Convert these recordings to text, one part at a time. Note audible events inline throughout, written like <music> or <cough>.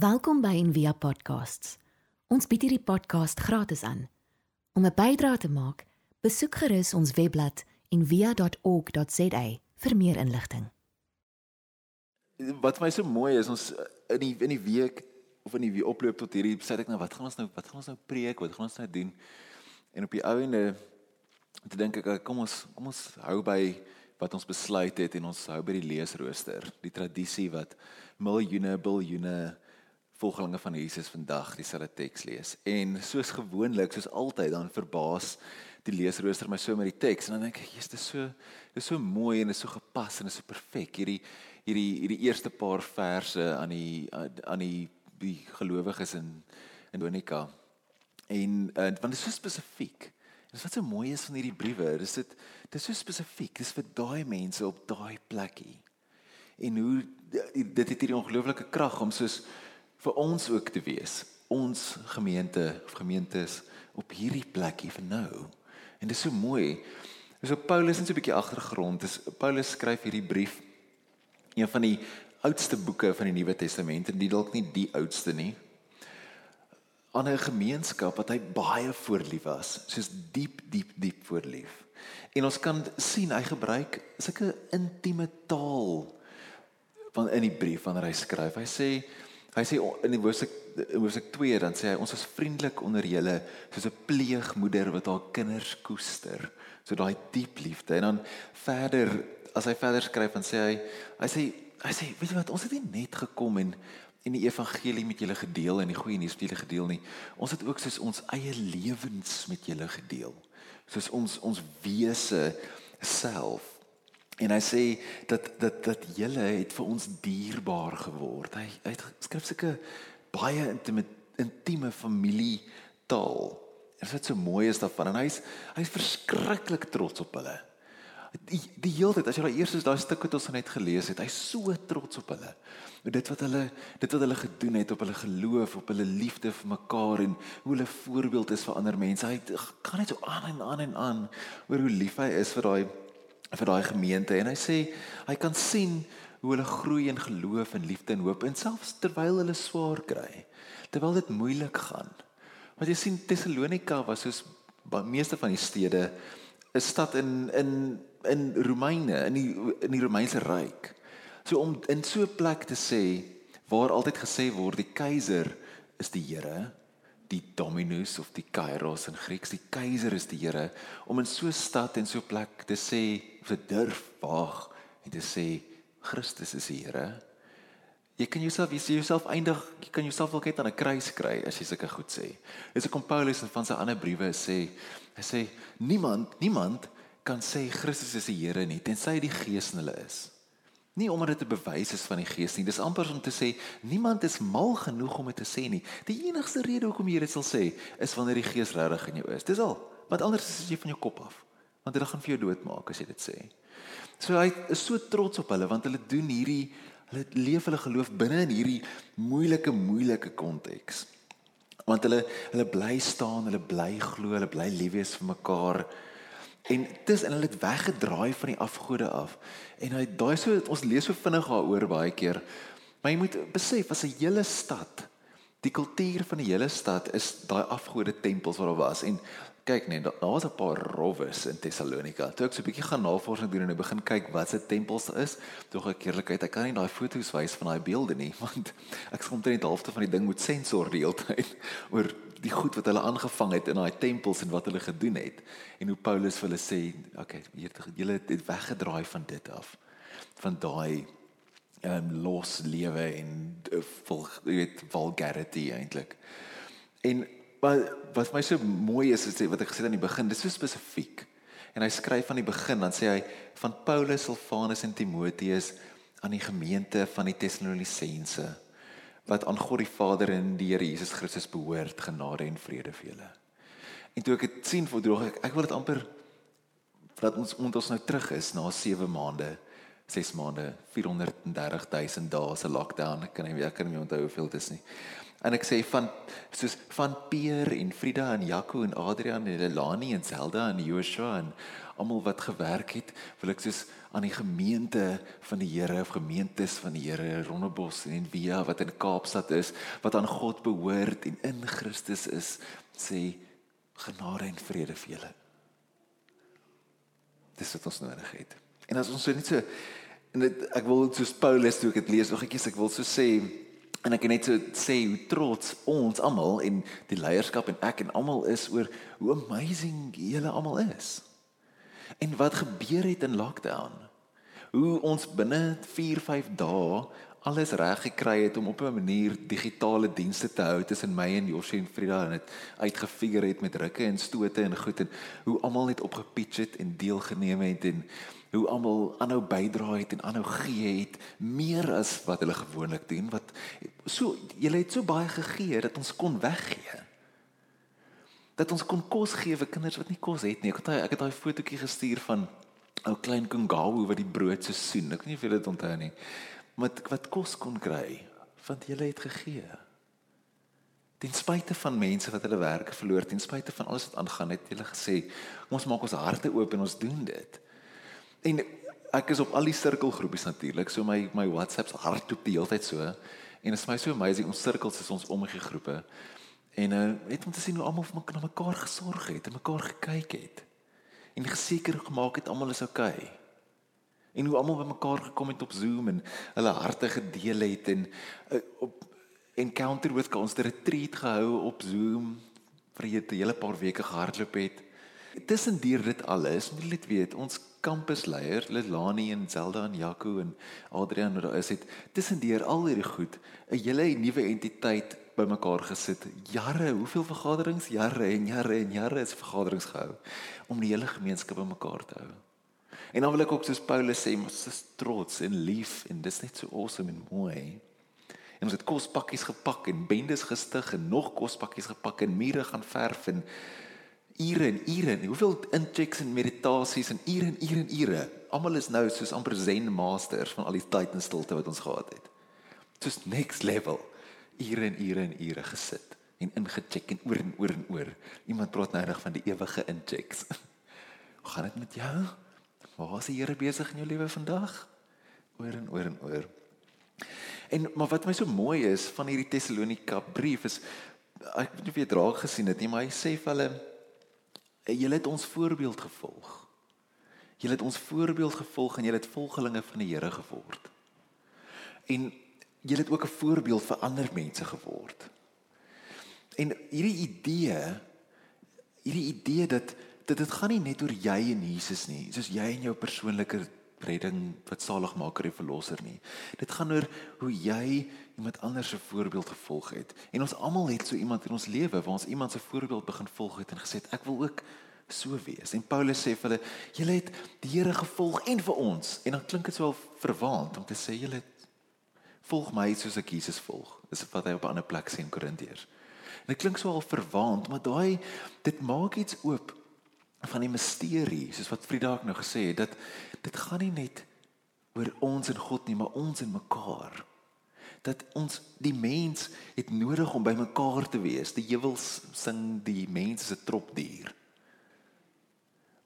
Welkom by Envia Podcasts. Ons bied hierdie podcast gratis aan. Om 'n bydrae te maak, besoek gerus ons webblad en via.org.za vir meer inligting. Wat vir my so mooi is ons in die in die week of in die oploop tot hierdie sê ek nou wat gaan ons nou wat gaan ons nou preek wat gaan ons nou doen en op die ou ende te dink ek kom ons kom ons hou by wat ons besluit het en ons hou by die leesrooster die tradisie wat miljoene biljoene volgelinge van Jesus vandag dieselfde teks lees. En soos gewoonlik, soos altyd, dan verbaas die leesrooster my so met die teks en dan dink ek, "Jesus, dit is so dit is so mooi en dit is so gepas en dit is so perfek hierdie hierdie hierdie eerste paar verse aan die aan die die gelowiges in in Donika. En, en want dit is so spesifiek. Dis wat so mooi is van hierdie briewe. Dis dit dis so spesifiek. Dis vir daai mense op daai plekkie. En hoe dit het hierdie ongelooflike krag om soos vir ons ook te wees. Ons gemeente of gemeentes op hierdie plekkie vir nou. En dit is so mooi. So Paulus in so 'n bietjie agtergrond. Dis Paulus skryf hierdie brief een van die oudste boeke van die Nuwe Testament en dit dalk nie die oudste nie. aan 'n gemeenskap wat hy baie voorlief was, soos diep diep diep voorlief. En ons kan sien hy gebruik sulke intieme taal van in die brief wanneer hy skryf. Hy sê Hy sê in die hoofstuk in hoofstuk 2 dan sê hy ons is vriendelik onder julle soos 'n pleegmoeder wat haar kinders koester. So daai diep liefde. En dan verder as hy verder skryf dan sê hy hy sê hy sê weet jy wat ons het nie net gekom en en die evangelie met julle gedeel en die goeie nuus met julle gedeel nie. Ons het ook soos ons eie lewens met julle gedeel. Soos ons ons wese self En hy sê dat dat dat julle het vir ons dierbaar geword. Hy hy skryf sulke baie intieme intieme familie taal. En dit so mooi is daarvan en hy's hy's verskriklik trots op hulle. Die die hele tyd as jy daai eerste daai stuk wat ons net gelees het, hy's so trots op hulle. Met dit wat hulle dit wat hulle gedoen het op hulle geloof, op hulle liefde vir mekaar en hoe hulle voorbeeld is vir ander mense. Hy gaan net so aan en aan en aan oor hoe lief hy is vir daai vir daai gemeente. En hy sê hy kan sien hoe hulle groei in geloof en liefde en hoop en selfs terwyl hulle swaar kry terwyl dit moeilik gaan. Want jy sien Tessalonika was soos by meeste van die stede 'n stad in in in Romeine in die in die Romeinse ryk. So om in so 'n plek te sê waar altyd gesê word die keiser is die Here die dominus of die kairos in Grieks. Die keiser is die Here om in so 'n stad en so 'n plek te sê vir durf waag en te sê Christus is die Here. Jy kan jouself jy sê jouself eindig jy kan jouself wel kyk aan 'n kruis kry as jy sulke goed sê. Dis ek kom Paulus van sy ander briewe sê hy sê niemand niemand kan sê Christus is die Here nie tensy die gees in hulle is Nie omdat dit 'n bewys is van die Gees nie. Dis amper om te sê niemand is mal genoeg om dit te sê nie. Die enigste rede hoekom jy dit sal sê is wanneer die Gees regtig in jou is. Dis al. Want anders is jy van jou kop af. Want hulle gaan vir jou doodmaak as jy dit sê. So hy is so trots op hulle want hulle doen hierdie hulle leef hulle geloof binne in hierdie moeilike moeilike konteks. Want hulle hulle bly staan, hulle bly glo, hulle bly lief wees vir mekaar. En dis en hulle het weggedraai van die afgode af. En hy daai so ons lees so vinnig daaroor baie keer. Maar jy moet besef as 'n hele stad, die kultuur van die hele stad is daai afgode tempels wat daar was. En kyk net, daar was 'n paar rowes in Tessalonika. Toe ek so 'n bietjie gaan navorsing doen en ek begin kyk wat se tempels is, tog ek eerlikheid, ek kan nie daai foto's wys van daai beelde nie, <laughs> want ek skop net die helfte van die ding moet sensor die hele tyd <laughs> oor die goed wat hulle aangevang het in daai tempels en wat hulle gedoen het en hoe Paulus vir hulle sê, okay, julle het weggedraai van dit af. Van daai ehm um, los lewe en uh, vol jy weet vulgarity eintlik. En wat wat my so mooi is is wat ek gesê het aan die begin, dis so spesifiek. En hy skryf van die begin dan sê hy van Paulus, Silvanus en Timoteus aan die gemeente van die Tessalonisense wat aan God die Vader en die Here Jesus Christus behoort, genade en vrede vir julle. En toe ek dit sien voordroog ek ek wil dit amper dat ons ons nou terug is na 7 maande 6 maande, 430000 dae se lockdown. Ek kan nie ek kan nie onthou hoeveel dit is nie. En ek sê van soos van Peer en Frida en Jaco en Adrian en Lelani en Zelda en Joshua en almal wat gewerk het, wil ek soos aan die gemeente van die Here of gemeentes van die Here Rondebos en Via wat in Kaapstad is, wat aan God behoort en in Christus is, sê genade en vrede vir julle. Dis wat ons nodig het. En as ons so net so en dit, ek wil soos Paulus toe ek dit lees, nog ek ek wil so sê En ek kan net so sê hoe trots ons almal en die leierskap en ek en almal is oor hoe amazing julle almal is. En wat gebeur het in lockdown? Hoe ons binne 4-5 dae alles reg gekry het om op 'n manier digitale dienste te hou tussen my en Josie en Frida en dit uitgefigure het met rukke en stote en goed en hoe almal net opgepitch het en deelgeneem het en hoe almal aanhou bydra het en aanhou gee het meer as wat hulle gewoonlik doen wat so julle het so baie gegee dat ons kon weggee. Dat ons kon kos gee vir kinders wat nie kos het nie. Ek het ek het daai fotootjie gestuur van ou klein kungawu wat die brood so soen. Ek weet nie of julle dit onthou nie. Wat wat kos kon kry want julle het gegee. Ten spyte van mense wat hulle werke verloor ten spyte van alles wat aangaan het julle gesê ons maak ons harte oop en ons doen dit En ek is op al die sirkelgroepies natuurlik. So my my WhatsApp's hardloop die hele tyd so. En dit is my so amazing ons sirkels is ons omgee groepe. En uh net om te sien hoe almal vir mekaar gesorg het en mekaar gekyk het. En geseker gemaak het almal is okay. En hoe almal by mekaar gekom het op Zoom en hulle harte gedeel het en uh, op encounter with ons retreat gehou op Zoom vir 'n hele paar weke gehardloop het. Tussen deur dit alles, moet net weet, ons kampusleier, Lelani en Zelda en Jaco en Adrian wat daar is het tussendeur al hierdie goed 'n hele nuwe entiteit bymekaar gesit. Jare, hoeveel vergaderings? Jare en jare en jare is vergaderings gehou om die hele gemeenskap bymekaar te hou. En dan wil ek ook soos Paulus sê, ons is trots en lief en dis net so awesome en mooi. En ons het kospakkies gepak en bendes gestig en nog kospakkies gepak en mure gaan verf en ure en ure en hoeveel inchecks en meditasies en ure en ure en ure. Almal is nou soos amper zen masters van al die tyd en stilte wat ons gehad het. Soos next level. Ure en ure en ure gesit en ingecheck en oor en oor en oor. Iemand praat nou net van die ewige inchecks. <laughs> Hoe gaan dit met jou? Waar is die Here besig in jou lewe vandag? Oor en oor en oor. En maar wat my so mooi is van hierdie Tessalonika brief is ek weet nie of jy dit raak gesien het nie, maar hy sê vir hulle Julle het ons voorbeeld gevolg. Julle het ons voorbeeld gevolg en julle het volgelinge van die Here geword. En julle het ook 'n voorbeeld vir ander mense geword. En hierdie idee hierdie idee dat dit dit gaan nie net oor jy en Jesus nie, soos jy en jou persoonlike redding wat saligmaker en verlosser nie. Dit gaan oor hoe jy iemand anders se voorbeeld gevolg het. En ons almal het so iemand in ons lewe waar ons iemand se voorbeeld begin volg het en gesê het ek wil ook so wees. En Paulus sê vir hulle, julle het die Here gevolg en vir ons. En dan klink dit so verwaand om te sê julle volg my soos ek Jesus volg. Dis wat hy op 'n ander plek sê in Korintiërs. En dit klink so al verwaand, maar daai dit maak iets oop van die misterie, soos wat Frida ook nou gesê het, dat dit gaan nie net oor ons en God nie, maar ons en mekaar. Dat ons die mens het nodig om by mekaar te wees. Die ewels sing die mens se tropdier.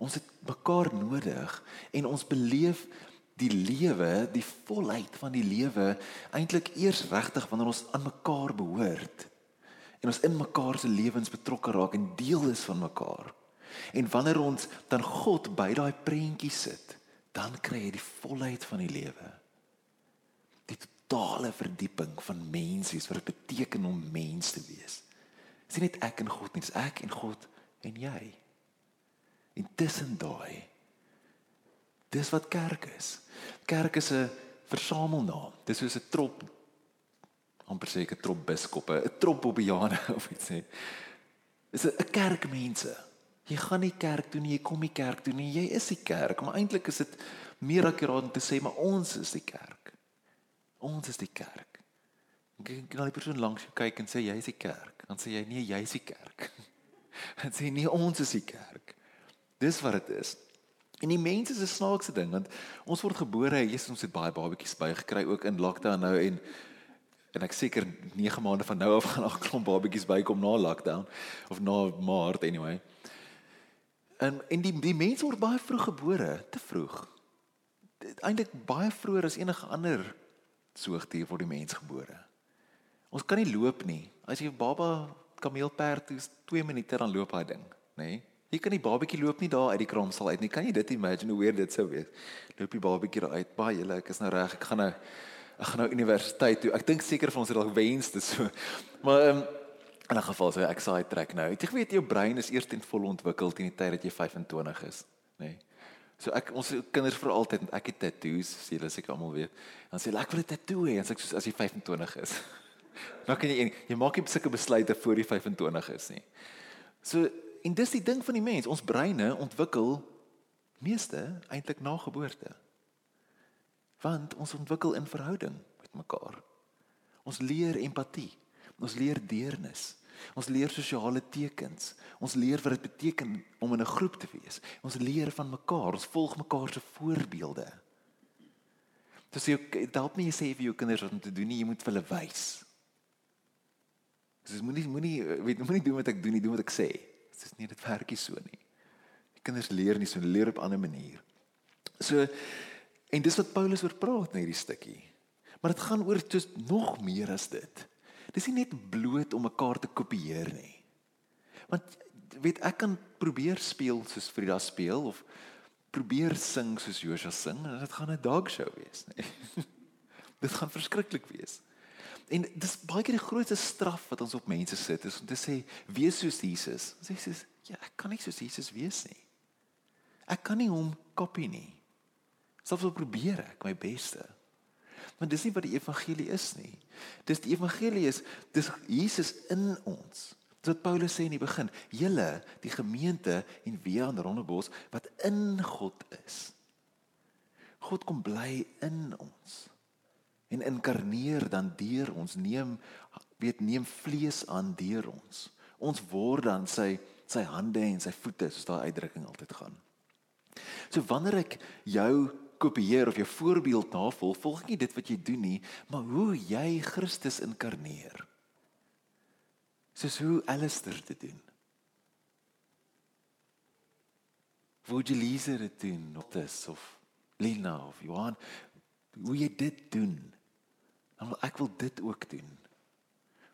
Ons het mekaar nodig en ons beleef die lewe, die volheid van die lewe eintlik eers regtig wanneer ons aan mekaar behoort. En ons in mekaar se lewens betrokke raak en deel is van mekaar. En wanneer ons dan God by daai prentjie sit, dan kry jy die volheid van die lewe. Die totale verdieping van mens wees wat dit beteken om mens te wees. Dis nie net ek en God nie, dis ek en God en jy. En tussen daai dis wat kerk is. Kerk is 'n versamelnaam. Dis soos 'n trop amper seker trop biskoppe, 'n trop obiane <laughs> of iets sê. Dis 'n kerk mense. Jy gaan nie kerk toe nie, jy kom nie kerk toe nie, jy is die kerk, maar eintlik is dit meer akuraat om te sê maar ons is die kerk. Ons is die kerk. Ek kan al die persoon langs jou kyk en sê jy is die kerk. Dan sê jy nee, jy is die kerk. <laughs> Dan sê nee, ons is die kerk. Dis wat dit is. En die mense is 'n snaakse ding want ons word gebore, Jesus ons het baie babatjies by gekry ook in lockdown nou en en ek seker 9 maande van nou af <laughs> gaan al klomp babatjies bykom na lockdown of na Maart anyway. En en die die mense word baie vroeg gebore, te vroeg. Eintlik baie vroeër as enige ander soogdier word die mens gebore. Ons kan nie loop nie. As jy 'n baba kameelperd toe 2 minute dan loop hy ding, nê? Nee? Jy kan die babatjie loop nie daar uit die kraamsal uit nie. Kan jy dit imagine hoe weer dit sou wees? Loop die babatjie daar uit. Baie julle, ek is nou reg. Ek gaan nou ek gaan nou universiteit toe. Ek dink seker vir ons het dalk wens dit so. Maar ehm um, in 'n geval sou ek saai trek nou. Jy weet jou brein is eers ten volle ontwikkel teen die tyd dat jy 25 is, nê? Nee. So ek ons kinders vir altyd met ek het tattoos, sê hulle seker almal weet. Dan sê hulle ek wil 'n tattoo hê, en sê ek soos as jy 25 is. <laughs> Nou kan jy jy maak nie sulke besluite voor jy 25 is nie. So en dis die ding van die mens, ons breine ontwikkel meeste eintlik na geboorte. Want ons ontwikkel in verhouding met mekaar. Ons leer empatie. Ons leer deernis. Ons leer sosiale tekens. Ons leer wat dit beteken om in 'n groep te wees. Ons leer van mekaar. Ons volg mekaar se voorbeelde. Dis jy help nie jy sê vir jou kinders wat om te doen nie, jy moet vir hulle wys. Dis moenie moenie weet moenie doen wat ek doen nie, doen wat ek sê. Dit is nie dit werkie so nie. Die kinders leer nie so, leer op 'n ander manier. So en dis wat Paulus oor praat in hierdie stukkie. Maar dit gaan oor nog meer as dit. Dis nie net bloot om mekaar te kopieer nie. Want weet ek kan probeer speel soos Frida speel of probeer sing soos Josha sing en dit gaan 'n dog show wees, nê. <laughs> dit gaan verskriklik wees. En dis baie keer die grootste straf wat ons op mense sit is om te sê wees soos Jesus. Ons sê sies, ja, ek kan nie soos Jesus wees nie. Ek kan nie hom kopie nie. Selfs al probeer ek my beste. Maar dis nie wat die evangelie is nie. Dis die evangelie is dis Jesus in ons. Dis wat Paulus sê in die begin, julle die gemeente en wie aan Rondebos wat in God is. God kom bly in ons en inkarneer dan deur ons neem weet neem vlees aan deur ons. Ons word dan sy sy hande en sy voete soos daai uitdrukking altyd gaan. So wanneer ek jou kopieer of jou voorbeeld navolg, volg nie dit wat jy doen nie, maar hoe jy Christus inkarneer. Soos hoe Alistair dit doen. Hoe jy Lise dit doen, of dis of Lina of Johan, hoe jy dit doen. Dan wil ek wil dit ook doen.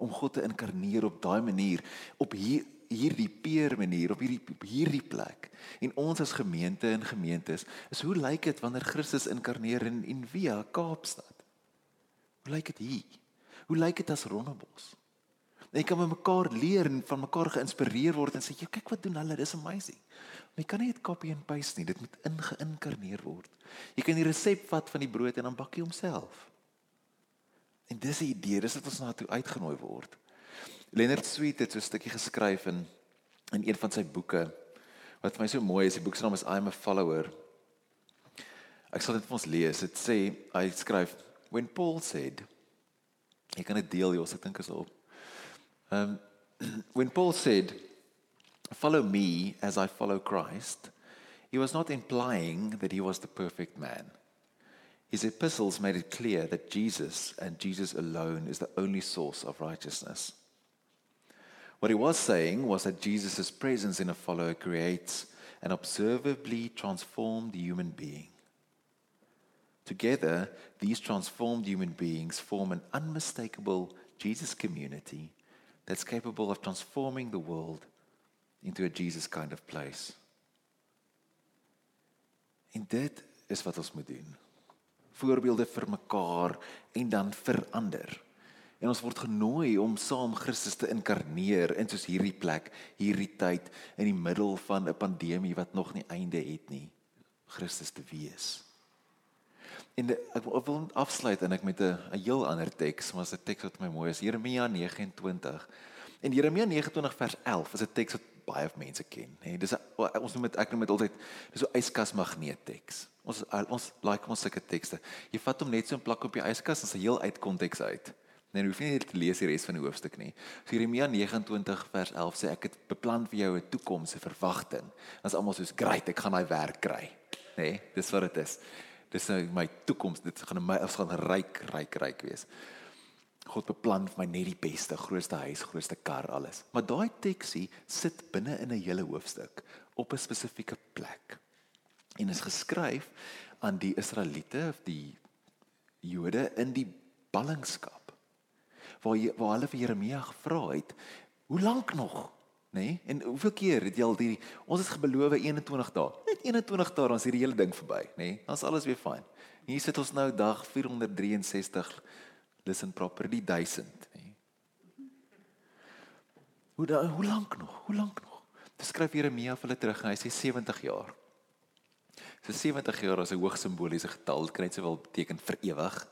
Om God te inkarneer op daai manier, op hier hierdie peer manier op hierdie hierdie plek. En ons as gemeente en gemeentes, is hoe lyk dit wanneer Christus inkarneer in in Via Kaapstad? Hoe lyk dit hier? Hoe lyk dit as Rondebos? Jy kan mekaar leer en van mekaar geïnspireer word en sê, "Ja, kyk wat doen hulle, dis amazing." Maar jy kan nie dit copy and paste nie, dit moet ingeïnkarneer word. Jy kan die resep vat van die brood en dan bak jy homself. En dis die idee, dis wat ons na toe uitgenooi word. Leonard Sweet het so 'n stukkie geskryf in in een van sy boeke wat vir my so mooi is. Die boek se naam is I'm a Follower. Ek sal dit vir ons lees. Dit sê hy skryf when Paul said Ek kan dit deel, Jos, ek dink is op. Um <clears throat> when Paul said follow me as I follow Christ, he was not implying that he was the perfect man. His epistles made it clear that Jesus and Jesus alone is the only source of righteousness. What he was saying was that Jesus' presence in a follower creates an observably transformed human being. Together, these transformed human beings form an unmistakable Jesus community that's capable of transforming the world into a Jesus kind of place. En dit is wat ons moet doen. Voorbeelde vir mekaar en dan verander. En ons word genooi om saam Christus te inkarneer in soos hierdie plek, hierdie tyd in die middel van 'n pandemie wat nog nie einde het nie. Christus te wees. En de, ek wil afsluit en ek met 'n 'n heel ander teks, maar 'n teks wat my mooi is, Jeremia 29. En Jeremia 29 vers 11 is 'n teks wat baie mense ken, nê. Dis ons noem dit ek noem dit altyd dis so yskas magneet teks. Ons ons like ons sulke tekste. Jy vat hom net so en plak op jou yskas en sy heel uit konteks uit Nee, hoef nie te lees die res van die hoofstuk nie. So Jeremia 29 vers 11 sê ek het beplan vir jou 'n toekoms, 'n verwagting. Dan's almal soos, "Great, ek gaan daai werk kry." Nê? Nee, dis wat dit is. Dis nou my toekoms. Dit gaan my ons gaan ryk, ryk, ryk wees. God beplan vir my net die beste, grootste huis, grootste kar, alles. Maar daai teksie sit binne in 'n hele hoofstuk op 'n spesifieke plek. En is geskryf aan die Israeliete of die Jode in die ballingskap waar jy, waar hulle vir Jeremia gevra het, hoe lank nog? Nê? Nee? En hoeveel keer het jy al die ons het gebeloof 21 dae. Net 21 dae dan is hierdie hele ding verby, nê? Nee? Dan's alles weer fyn. Hier sit ons nou dag 463 listen proper die 1000, nê? Nee? Hoe da, hoe lank nog? Hoe lank nog? Dit skryf Jeremia vir hulle terug en hy sê 70 jaar. So 70 jaar is 'n hoog simboliese getal, dit kan net sowel beteken vir ewig.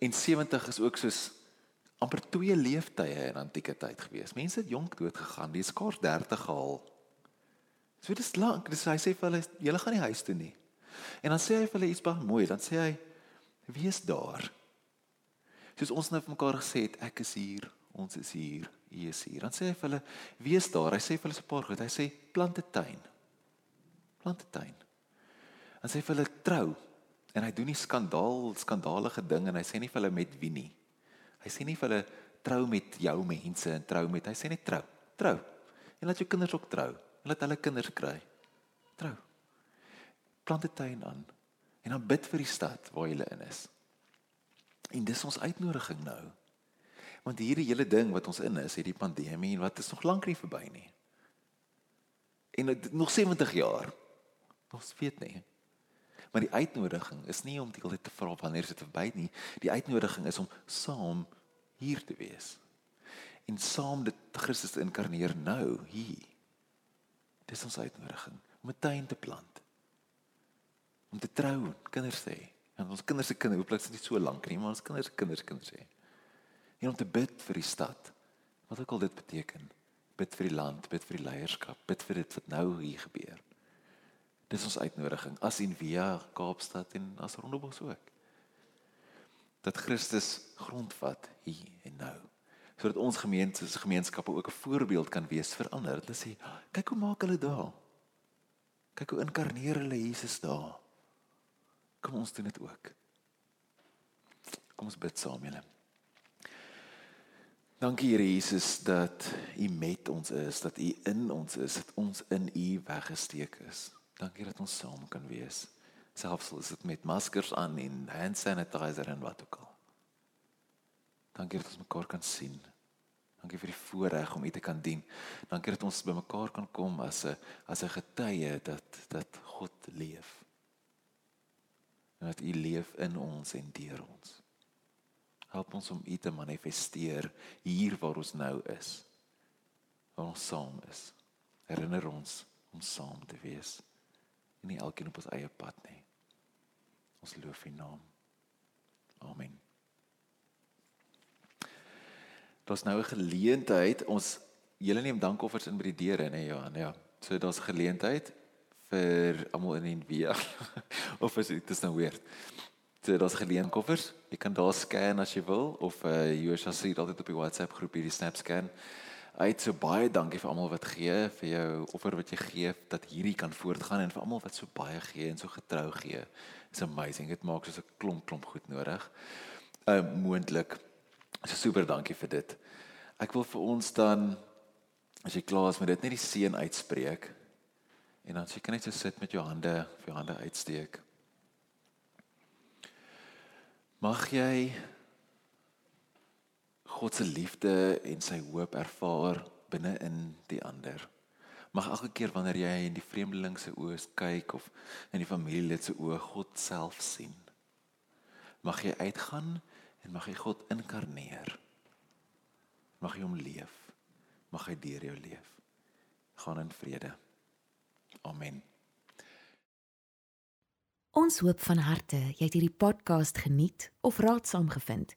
En 70 is ook soos amper twee leeftye in antieke tyd gewees. Mense het jonk dood gegaan, die skaars 30 gehaal. So dit is lank. Dis hy sê vir hulle, julle gaan nie huis toe nie. En dan sê hy vir hulle iets baie mooi. Dan sê hy, wees daar. Soos ons nou vir mekaar gesê het, ek is hier, ons is hier, u is hier. Dan sê hy vir hulle, wees daar. Hy sê vir hulle so 'n paar goed. Hy sê plant 'n tuin. Plant 'n tuin. Dan sê hy vir hulle trou. En hy doen nie skandaal, skandalige ding en hy sê nie vir hulle met wie nie. Hy sê nie vir hulle trou met jou mense en trou met hy sê net trou. Trou. En laat jou kinders ook trou. En laat hulle kinders kry. Trou. Plant 'n tuin aan en dan bid vir die stad waar jy in is. En dis ons uitnodiging nou. Want hierdie hele ding wat ons in is, hierdie pandemie en wat is nog lank nie verby nie. En nog 70 jaar. Ons weet nie. Maar die uitnodiging is nie om die hele tyd te vra wanneer dit verby nie. Die uitnodiging is om saam hier te wees. En saam dit Christus te inkarneer nou hier. Dis ons uitnodiging om 'n tuin te plant. Om te trou, kinders hê. En ons kinders se kinders, hooplik is dit so lank nie, maar ons kinders se kinders kinders hê. En om te bid vir die stad. Wat ook al dit beteken. Bid vir die land, bid vir die leierskap, bid vir dit wat nou hier gebeur. Dis ons uitnodiging as in Via Kaapstad en as Rondebos ook. Dat Christus grondvat hier en nou. Sodat ons gemeentes gemeenskappe ook 'n voorbeeld kan wees vir ander. Hulle sê, kyk hoe maak hulle daar. Kyk hoe inkarneer hulle Jesus daar. Kom ons doen dit ook. Kom ons bid saam julle. Dankie Here Jesus dat U met ons is, dat U in ons is, dat ons in U weggesteek is. Dankie dat ons saam kan wees. Selfs al is dit met maskers aan en hand sanitizer en wat ook al. Dankie dat ons mekaar kan sien. Dankie vir die voorreg om U te kan dien. Dankie dat ons bymekaar kan kom as 'n as 'n getuie dat dat God leef. En dat U leef in ons en deur ons. Help ons om U te manifesteer hier waar ons nou is. Waar ons saam is. Herinner ons om saam te wees en nie elkeen op ons eie pad nie. Ons loof U naam. Amen. Daar's nou 'n geleentheid ons julle neem dankoffers in by die deure nê Johan ja. So daar's geleentheid vir almal in die via <laughs> of is dit is nou weird. So daar's geleenkoffers. Jy kan daar scan as jy wil of uh jy sal sien altyd op die WhatsApp groep hierdie snap scan. Uit so baie dankie vir almal wat gee vir jou offer wat jy gee dat hierdie kan voortgaan en vir almal wat so baie gee en so getrou gee. It's amazing. Dit maak so 'n klomp klomp goed nodig. Uh moontlik. So super dankie vir dit. Ek wil vir ons dan as jy klaar is met dit net die seën uitspreek. En dan sê kan net so sit met jou hande, jou hande uitsteek. Mag jy God se liefde en sy hoop ervaar binne in die ander. Mag elke keer wanneer jy in die vreemdeling se oë kyk of in die familielid se oë God self sien. Mag jy uitgaan en mag jy God inkarneer. Mag jy hom leef. Mag hy deur jou leef. Gaan in vrede. Amen. Ons hoop van harte jy het hierdie podcast geniet of raadsaam gevind.